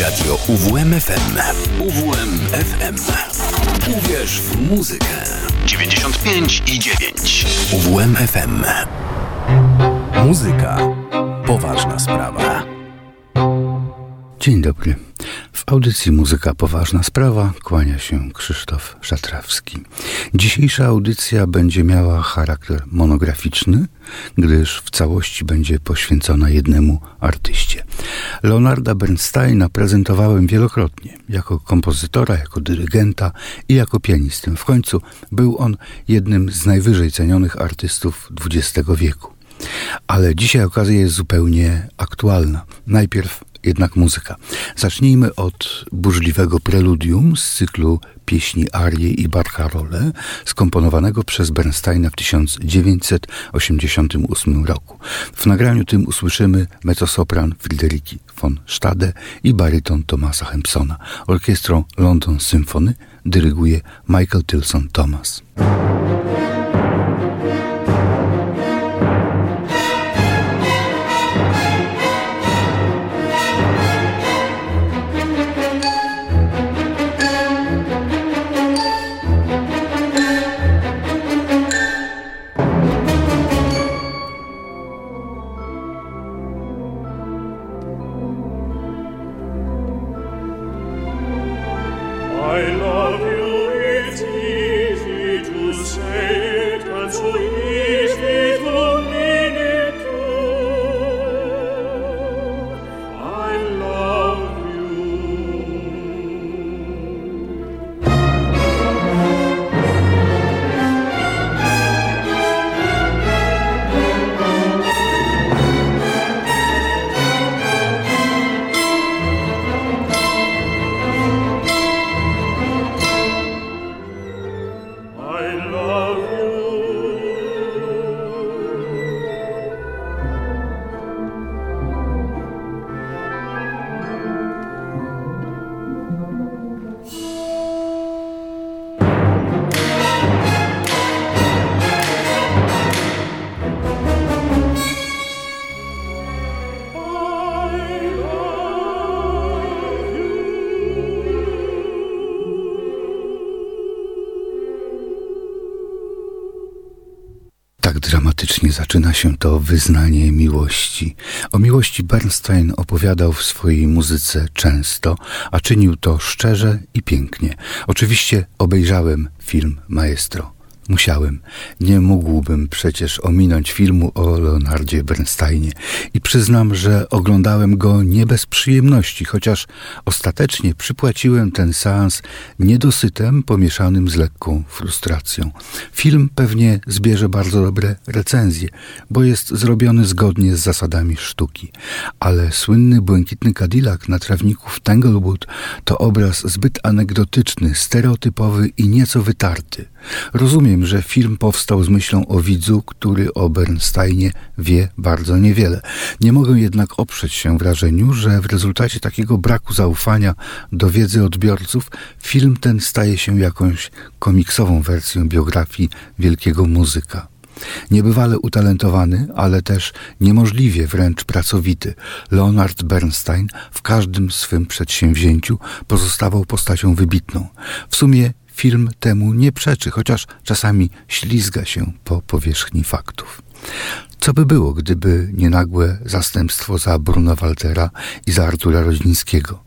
Radio UWMFM. UWMFM. Uwierz w muzykę. 95 i 9. UWMFM. Muzyka. Poważna sprawa. Dzień dobry. W audycji Muzyka Poważna Sprawa kłania się Krzysztof Szatrawski. Dzisiejsza audycja będzie miała charakter monograficzny, gdyż w całości będzie poświęcona jednemu artyście. Leonarda Bernsteina prezentowałem wielokrotnie jako kompozytora, jako dyrygenta i jako pianistę. W końcu był on jednym z najwyżej cenionych artystów XX wieku. Ale dzisiaj okazja jest zupełnie aktualna. Najpierw jednak muzyka. Zacznijmy od burzliwego preludium z cyklu pieśni Arie i Barcarole, skomponowanego przez Bernsteina w 1988 roku. W nagraniu tym usłyszymy mezzosopran Friederiki von Stade i baryton Thomasa Hempsona. Orkiestrą London Symphony dyryguje Michael Tilson Thomas. Zaczyna się to wyznanie miłości. O miłości Bernstein opowiadał w swojej muzyce często, a czynił to szczerze i pięknie. Oczywiście obejrzałem film Maestro. Musiałem. Nie mógłbym przecież ominąć filmu o Leonardzie Bernsteinie i przyznam, że oglądałem go nie bez przyjemności, chociaż ostatecznie przypłaciłem ten seans niedosytem pomieszanym z lekką frustracją. Film pewnie zbierze bardzo dobre recenzje, bo jest zrobiony zgodnie z zasadami sztuki, ale słynny błękitny Cadillac na trawniku w Tanglewood to obraz zbyt anegdotyczny, stereotypowy i nieco wytarty. Rozumiem, że film powstał z myślą o widzu, który o Bernsteinie wie bardzo niewiele. Nie mogę jednak oprzeć się wrażeniu, że w rezultacie takiego braku zaufania do wiedzy odbiorców film ten staje się jakąś komiksową wersją biografii wielkiego muzyka. Niebywale utalentowany, ale też niemożliwie wręcz pracowity, Leonard Bernstein w każdym swym przedsięwzięciu pozostawał postacią wybitną. W sumie Film temu nie przeczy, chociaż czasami ślizga się po powierzchni faktów. Co by było, gdyby nie nagłe zastępstwo za Bruno Waltera i za Artura Roźnińskiego?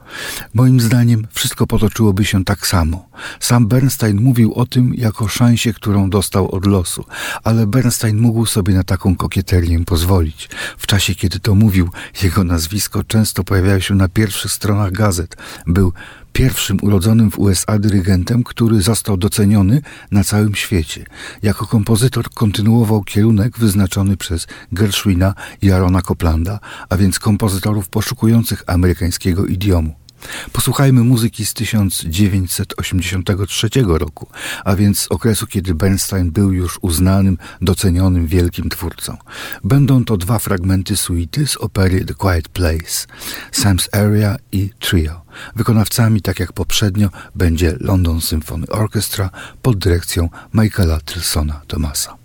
Moim zdaniem wszystko potoczyłoby się tak samo. Sam Bernstein mówił o tym jako szansie, którą dostał od losu, ale Bernstein mógł sobie na taką kokieterię pozwolić. W czasie, kiedy to mówił, jego nazwisko często pojawiało się na pierwszych stronach gazet. Był pierwszym urodzonym w USA dyrygentem, który został doceniony na całym świecie. Jako kompozytor kontynuował kierunek wyznaczony przez Gershwina i Arona Coplanda, a więc kompozytorów poszukujących amerykańskiego idiomu. Posłuchajmy muzyki z 1983 roku, a więc okresu, kiedy Bernstein był już uznanym, docenionym wielkim twórcą. Będą to dwa fragmenty suity z opery The Quiet Place, Sam's Area i Trio. Wykonawcami, tak jak poprzednio, będzie London Symphony Orchestra pod dyrekcją Michaela Tilsona Thomasa.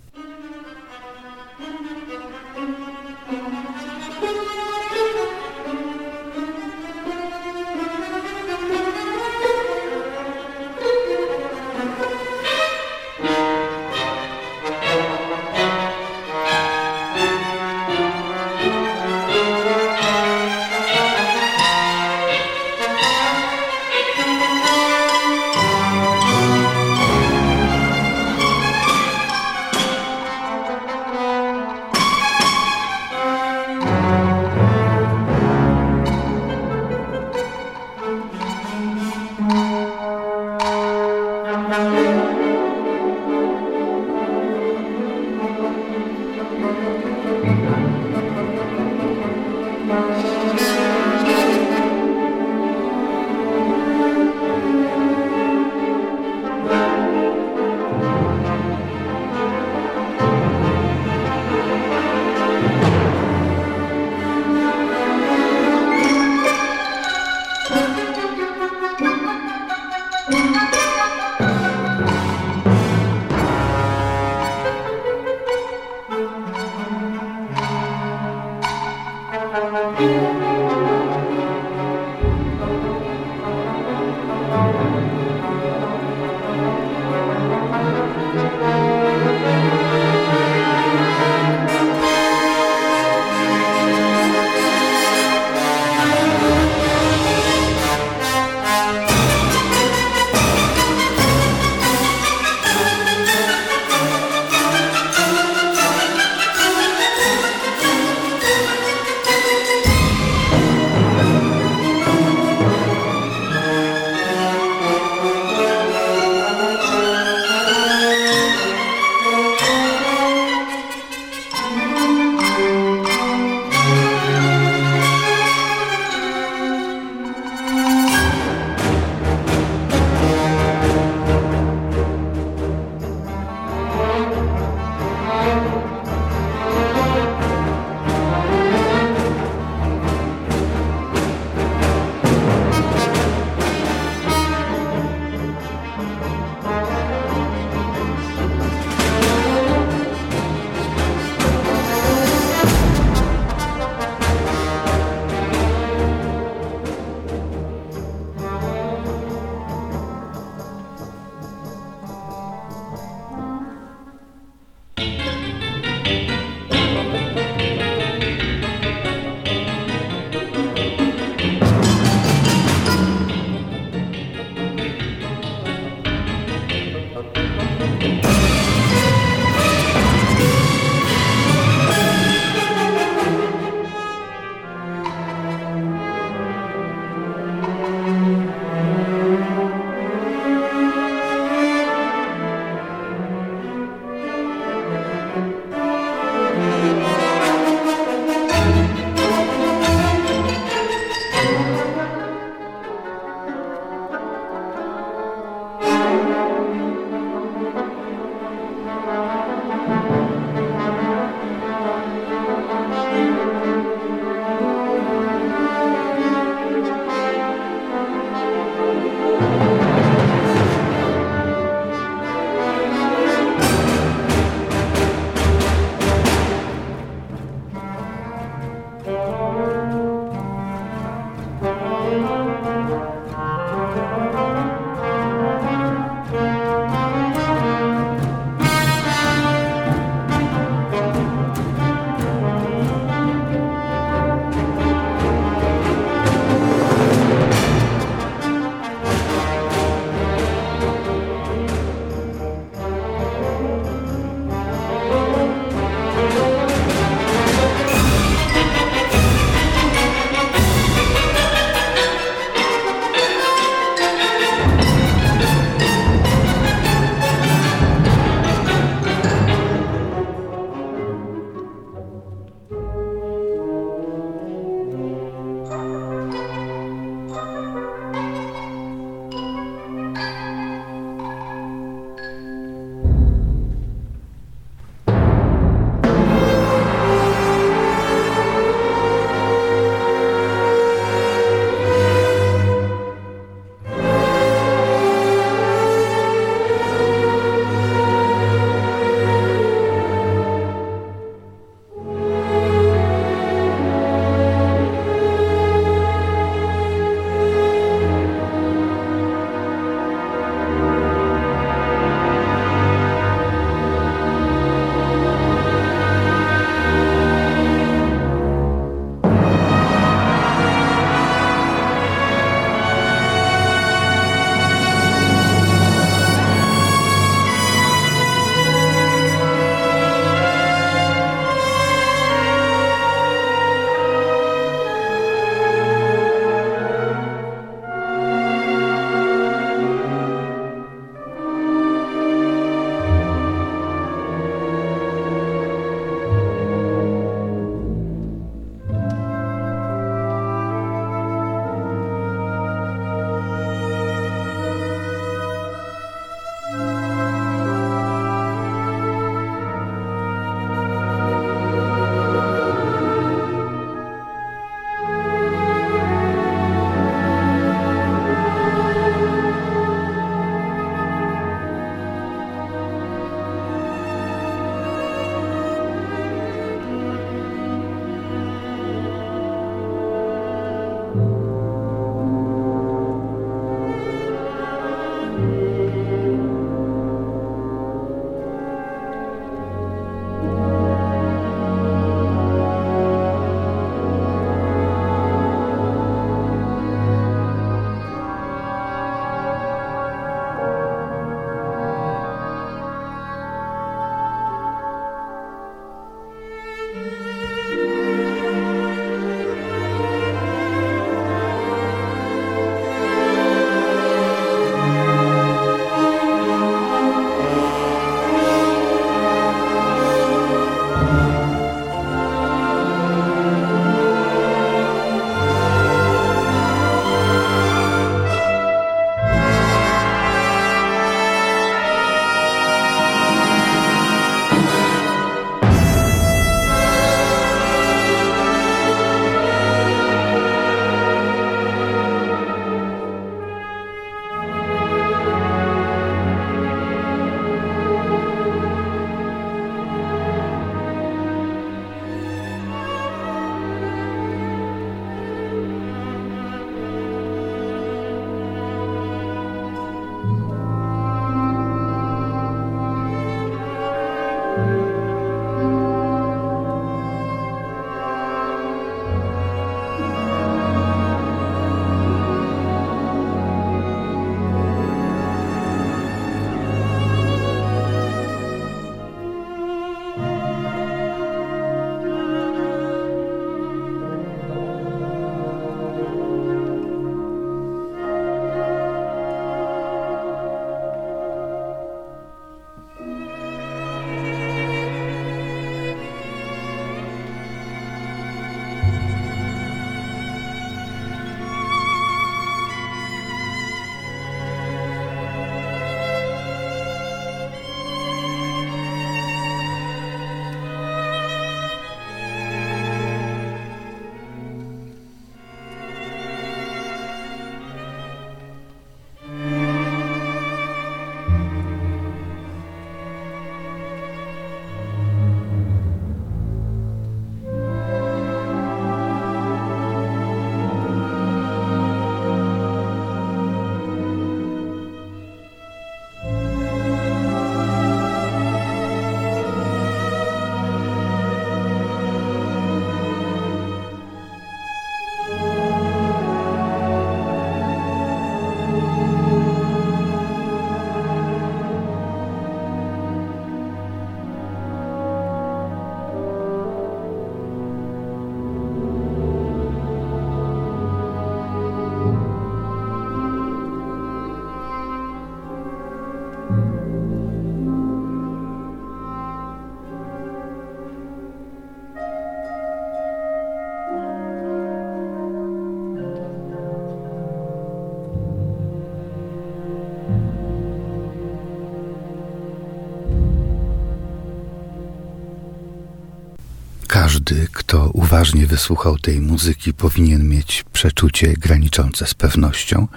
Każdy, kto uważnie wysłuchał tej muzyki, powinien mieć przeczucie graniczące z pewnością,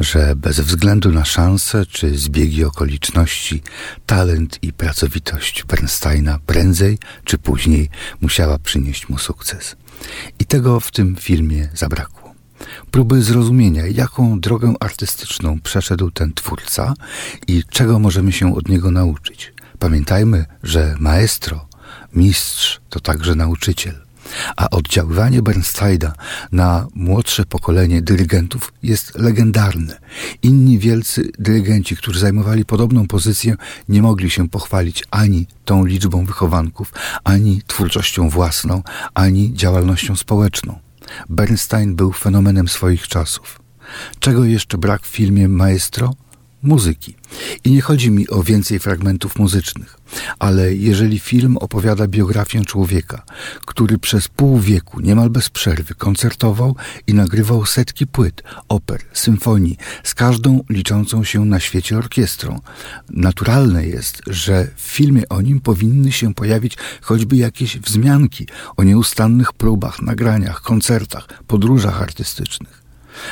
że bez względu na szanse czy zbiegi okoliczności, talent i pracowitość Bernsteina prędzej czy później musiała przynieść mu sukces. I tego w tym filmie zabrakło. Próby zrozumienia, jaką drogę artystyczną przeszedł ten twórca i czego możemy się od niego nauczyć. Pamiętajmy, że maestro Mistrz to także nauczyciel. A oddziaływanie Bernsteina na młodsze pokolenie dyrygentów jest legendarne. Inni wielcy dyrygenci, którzy zajmowali podobną pozycję, nie mogli się pochwalić ani tą liczbą wychowanków, ani twórczością własną, ani działalnością społeczną. Bernstein był fenomenem swoich czasów. Czego jeszcze brak w filmie Maestro? Muzyki. I nie chodzi mi o więcej fragmentów muzycznych, ale jeżeli film opowiada biografię człowieka, który przez pół wieku niemal bez przerwy koncertował i nagrywał setki płyt, oper, symfonii, z każdą liczącą się na świecie orkiestrą, naturalne jest, że w filmie o nim powinny się pojawić choćby jakieś wzmianki o nieustannych próbach, nagraniach, koncertach, podróżach artystycznych.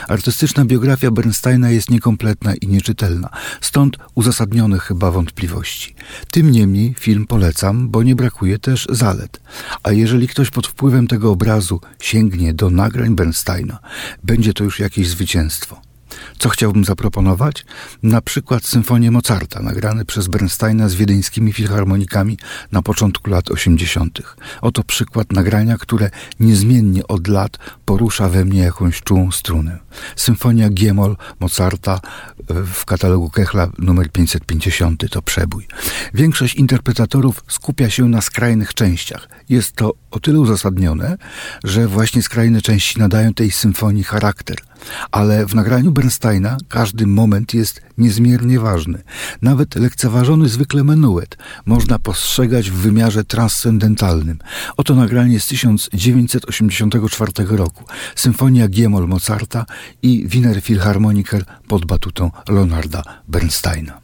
Artystyczna biografia Bernsteina jest niekompletna i nieczytelna, stąd uzasadnione chyba wątpliwości. Tym niemniej film polecam, bo nie brakuje też zalet. A jeżeli ktoś pod wpływem tego obrazu sięgnie do nagrań Bernsteina, będzie to już jakieś zwycięstwo. Co chciałbym zaproponować? Na przykład symfonię Mozarta, nagrane przez Bernsteina z wiedeńskimi filharmonikami na początku lat 80. Oto przykład nagrania, które niezmiennie od lat porusza we mnie jakąś czułą strunę. Symfonia G-moll Mozarta e, w katalogu Kechla numer 550 to przebój. Większość interpretatorów skupia się na skrajnych częściach. Jest to o tyle uzasadnione, że właśnie skrajne części nadają tej symfonii charakter – ale w nagraniu Bernsteina każdy moment jest niezmiernie ważny. Nawet lekceważony zwykle menuet można postrzegać w wymiarze transcendentalnym. Oto nagranie z 1984 roku. Symfonia G-moll Mozarta i Wiener Philharmoniker pod batutą Leonarda Bernsteina.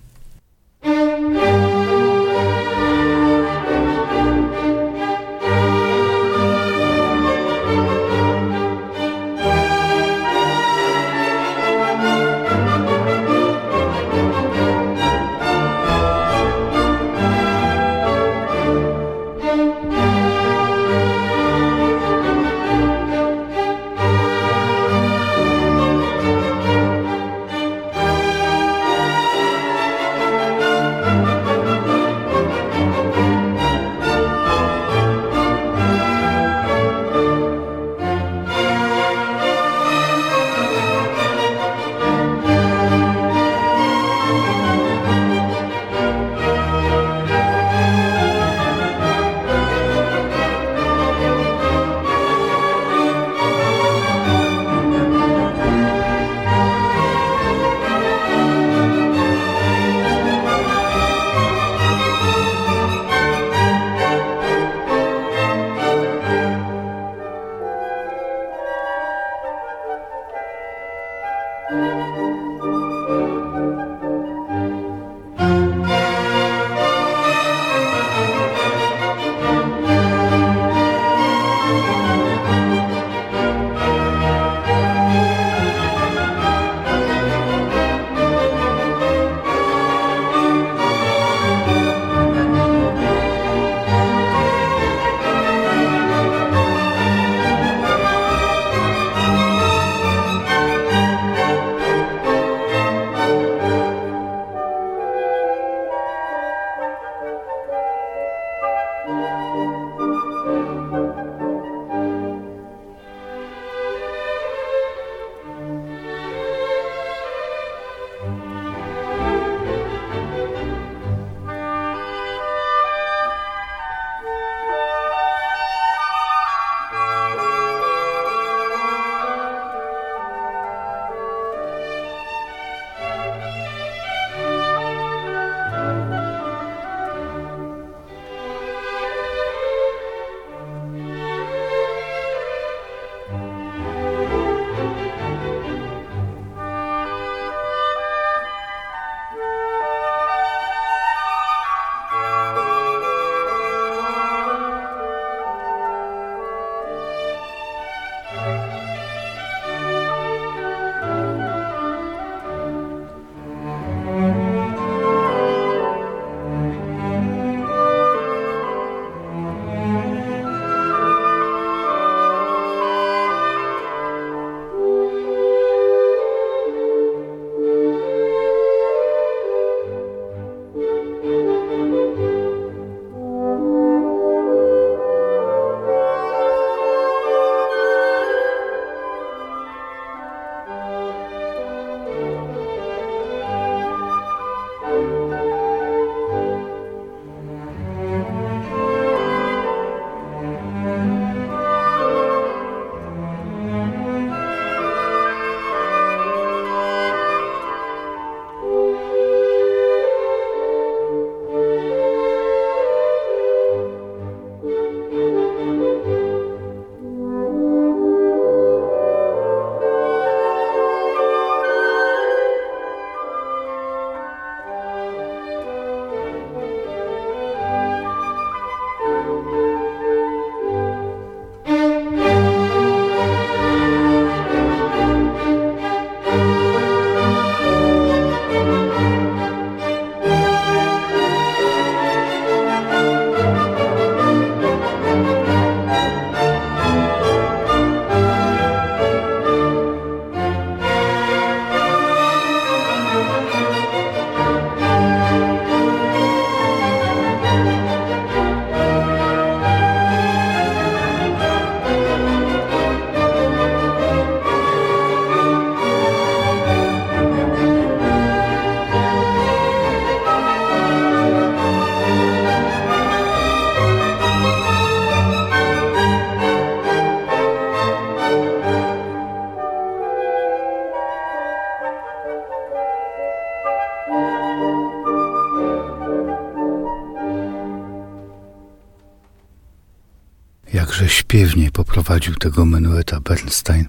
Poprowadził tego menueta Bernstein.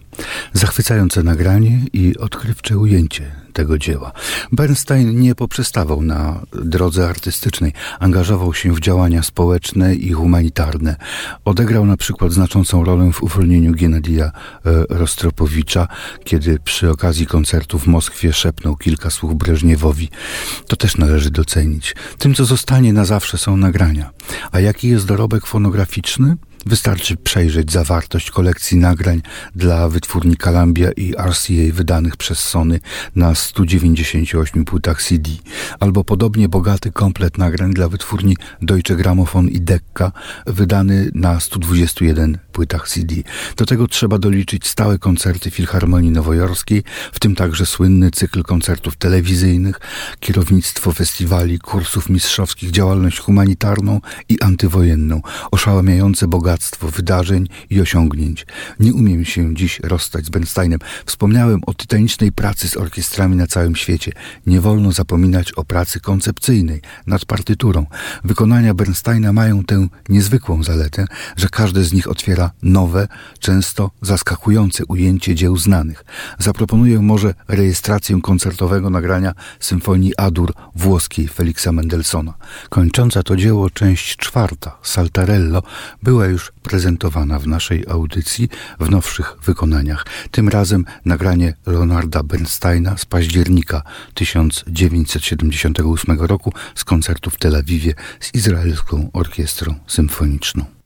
Zachwycające nagranie i odkrywcze ujęcie tego dzieła. Bernstein nie poprzestawał na drodze artystycznej, angażował się w działania społeczne i humanitarne. Odegrał na przykład znaczącą rolę w uwolnieniu Genadija e, Rostropowicza, kiedy przy okazji koncertu w Moskwie szepnął kilka słów Breżniewowi. To też należy docenić. Tym, co zostanie na zawsze są nagrania. A jaki jest dorobek fonograficzny? Wystarczy przejrzeć zawartość kolekcji nagrań dla wytwórni Columbia i RCA wydanych przez Sony na 198 płytach CD, albo podobnie bogaty komplet nagrań dla wytwórni Deutsche Grammophon i Decca wydany na 121 płytach CD. Do tego trzeba doliczyć stałe koncerty Filharmonii Nowojorskiej, w tym także słynny cykl koncertów telewizyjnych, kierownictwo festiwali, kursów mistrzowskich, działalność humanitarną i antywojenną, oszałamiające bogactwo wydarzeń i osiągnięć. Nie umiem się dziś rozstać z Bernsteinem. Wspomniałem o tytanicznej pracy z orkiestrami na całym świecie. Nie wolno zapominać o pracy koncepcyjnej nad partyturą. Wykonania Bernsteina mają tę niezwykłą zaletę, że każde z nich otwiera nowe, często zaskakujące ujęcie dzieł znanych. Zaproponuję może rejestrację koncertowego nagrania symfonii Adur włoskiej Felixa Mendelssohna. Kończąca to dzieło część czwarta, Saltarello, była już prezentowana w naszej audycji w nowszych wykonaniach. Tym razem nagranie Leonarda Bernsteina z października 1978 roku z koncertu w Tel Awiwie z Izraelską Orkiestrą Symfoniczną.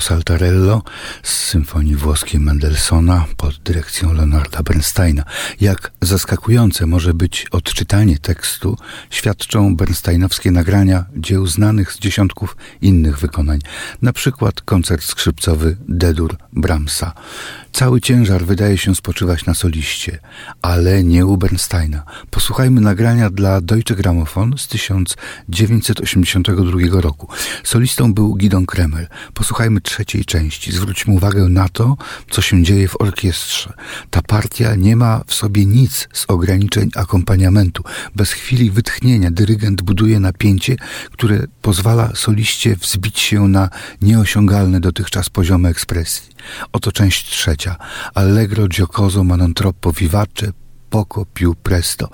Saltarello z symfonii włoskiej Mendelssohna pod dyrekcją Leonarda Bernsteina. Jak zaskakujące może być odczytanie tekstu, świadczą bernsteinowskie nagrania dzieł znanych z dziesiątków innych wykonań, na przykład koncert skrzypcowy D-dur Brahmsa. Cały ciężar wydaje się spoczywać na soliście, ale nie u Bernsteina. Posłuchajmy nagrania dla Deutsche Grammophon z 1982 roku. Solistą był Gidon Kremer. Posłuchajmy trzeciej części. Zwróćmy uwagę na to, co się dzieje w orkiestrze. Ta partia nie ma w sobie nic z ograniczeń akompaniamentu. Bez chwili wytchnienia dyrygent buduje napięcie, które pozwala soliście wzbić się na nieosiągalne dotychczas poziomy ekspresji. Oto część trzecia. Allegro giocoso ma non troppo vivace poco più presto.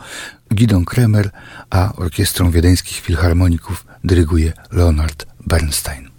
Gidon Kremer, a orkiestrą wiedeńskich filharmoników dyryguje Leonard Bernstein.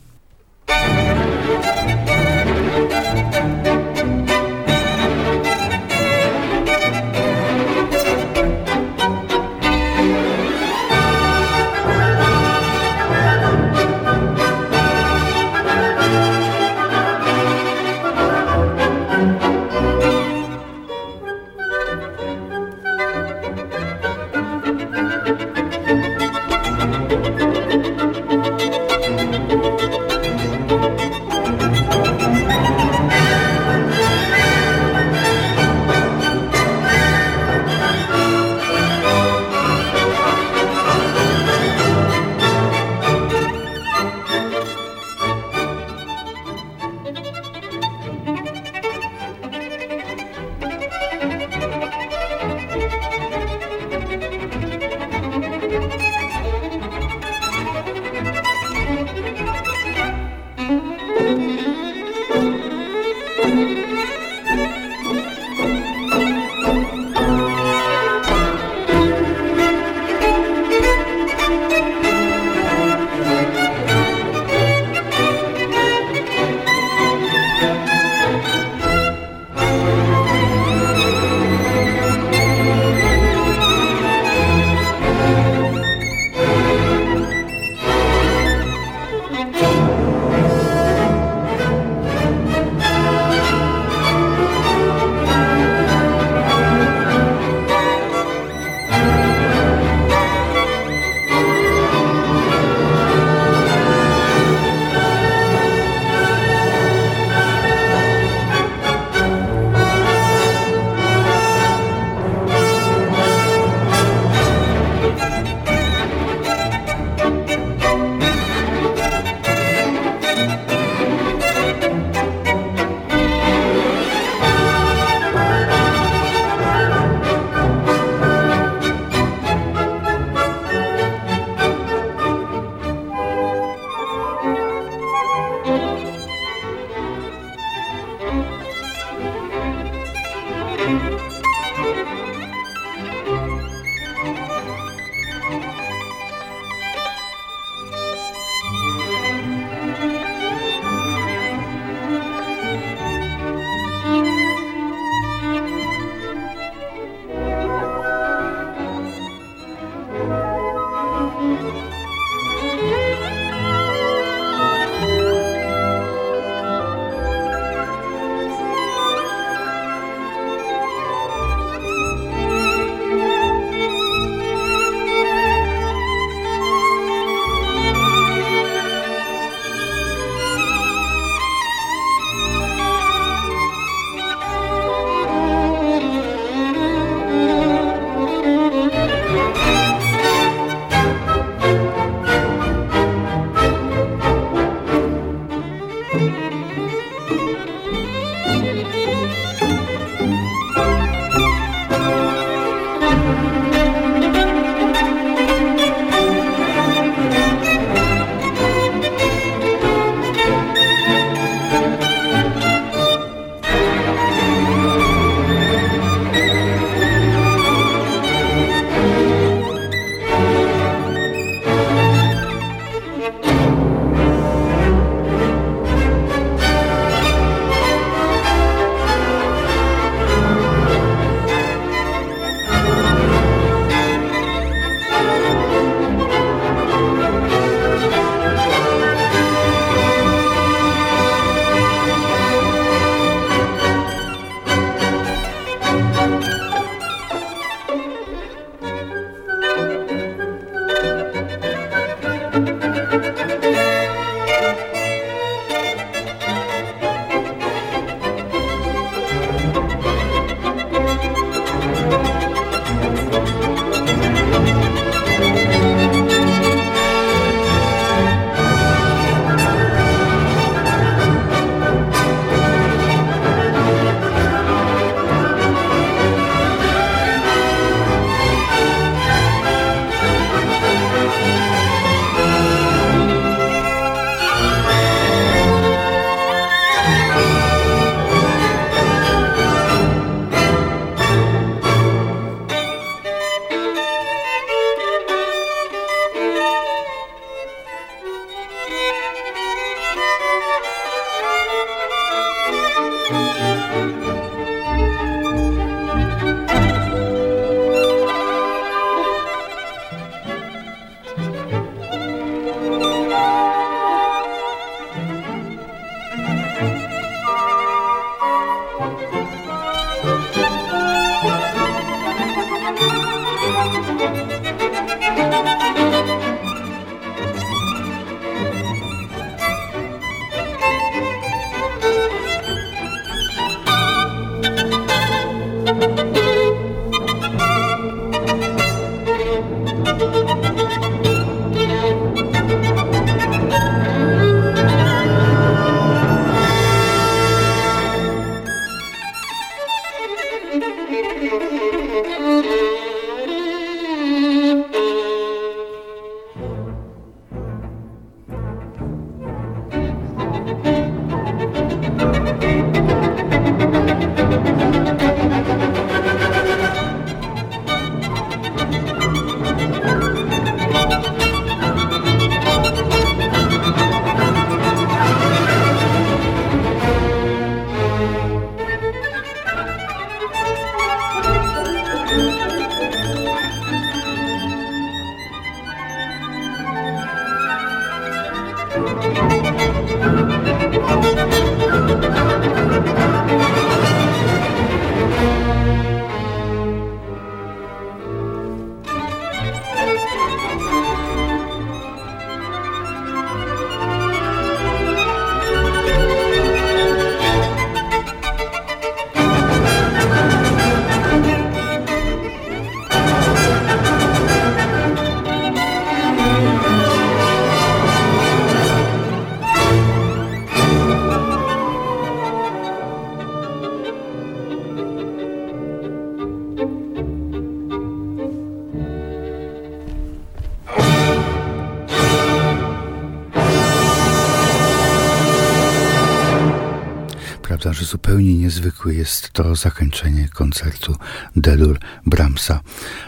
Jest to zakończenie koncertu Delur Brahmsa.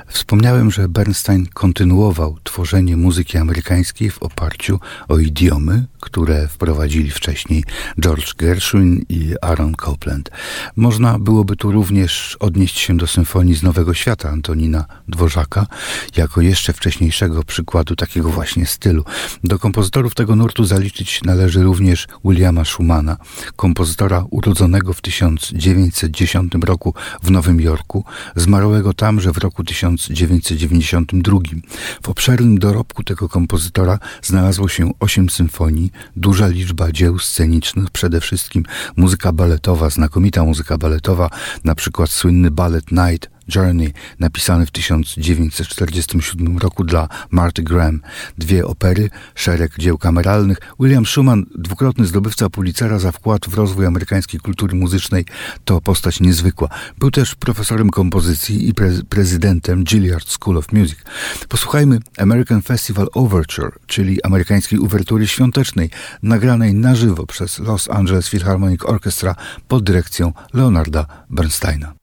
Wspomniałem, że Bernstein kontynuował tworzenie muzyki amerykańskiej w oparciu o idiomy, które wprowadzili wcześniej George Gershwin i Aaron Copland. Można byłoby tu również odnieść się do symfonii z Nowego Świata Antonina Dworzaka, jako jeszcze wcześniejszego przykładu takiego właśnie stylu. Do kompozytorów tego nurtu zaliczyć należy również Williama Schumana, kompozytora urodzonego w 1910 roku w Nowym Jorku, zmarłego tamże w roku 1992. W obszernym dorobku tego kompozytora znalazło się osiem symfonii, duża liczba dzieł scenicznych, przede wszystkim muzyka baletowa, znakomita muzyka baletowa, na przykład słynny balet Night Journey, napisany w 1947 roku dla Marty Graham. Dwie opery, szereg dzieł kameralnych. William Schumann, dwukrotny zdobywca Pulitzera za wkład w rozwój amerykańskiej kultury muzycznej, to postać niezwykła. Był też profesorem kompozycji i pre prezydentem Gilliard School of Music. Posłuchajmy American Festival Overture, czyli amerykańskiej uwertury świątecznej, nagranej na żywo przez Los Angeles Philharmonic Orchestra pod dyrekcją Leonarda Bernsteina.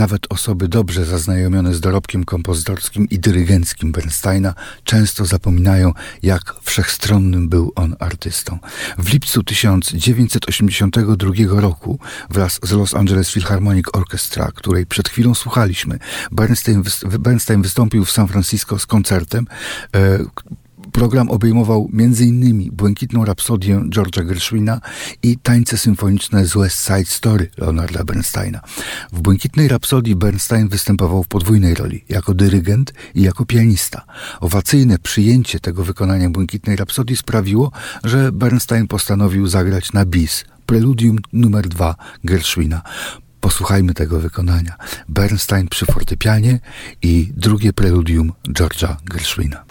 Nawet osoby dobrze zaznajomione z dorobkiem kompozytorskim i dyrygenckim Bernsteina często zapominają, jak wszechstronnym był on artystą. W lipcu 1982 roku wraz z Los Angeles Philharmonic Orchestra, której przed chwilą słuchaliśmy, Bernstein, Bernstein wystąpił w San Francisco z koncertem, e, Program obejmował m.in. Błękitną Rapsodię George'a Gershwina i tańce symfoniczne z West Side Story Leonarda Bernsteina. W Błękitnej Rapsodii Bernstein występował w podwójnej roli, jako dyrygent i jako pianista. Owacyjne przyjęcie tego wykonania Błękitnej Rapsodii sprawiło, że Bernstein postanowił zagrać na bis, preludium numer dwa Gershwina. Posłuchajmy tego wykonania. Bernstein przy fortepianie i drugie preludium George'a Gershwina.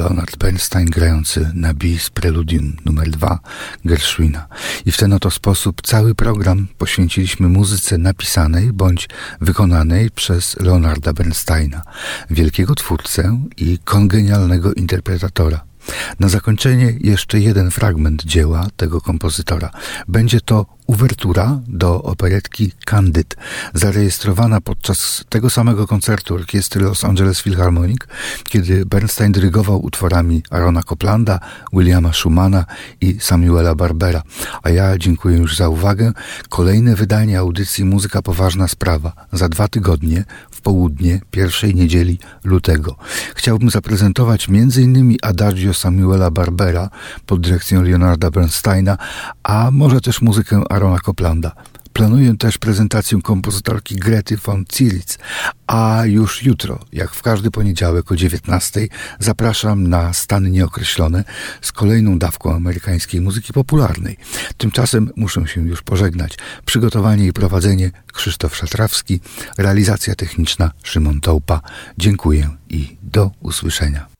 Leonard Bernstein grający na bis Preludium numer 2 Gershwina. I w ten oto sposób cały program poświęciliśmy muzyce napisanej bądź wykonanej przez Leonarda Bernsteina, wielkiego twórcę i kongenialnego interpretatora. Na zakończenie jeszcze jeden fragment dzieła tego kompozytora. Będzie to uwertura do operetki Candid, zarejestrowana podczas tego samego koncertu orkiestry Los Angeles Philharmonic, kiedy Bernstein dyrygował utworami Arona Coplanda, Williama Schumana i Samuela Barbera. A ja dziękuję już za uwagę. Kolejne wydanie audycji Muzyka Poważna Sprawa za dwa tygodnie w południe pierwszej niedzieli lutego. Chciałbym zaprezentować m.in. Adagio Samuela Barbera pod dyrekcją Leonarda Bernsteina, a może też muzykę Arona Coplanda. Planuję też prezentację kompozytorki Grety von Zilitz, a już jutro, jak w każdy poniedziałek o 19, zapraszam na Stany Nieokreślone z kolejną dawką amerykańskiej muzyki popularnej. Tymczasem muszę się już pożegnać. Przygotowanie i prowadzenie Krzysztof Szatrawski, realizacja techniczna Szymon Tołpa. Dziękuję i do usłyszenia.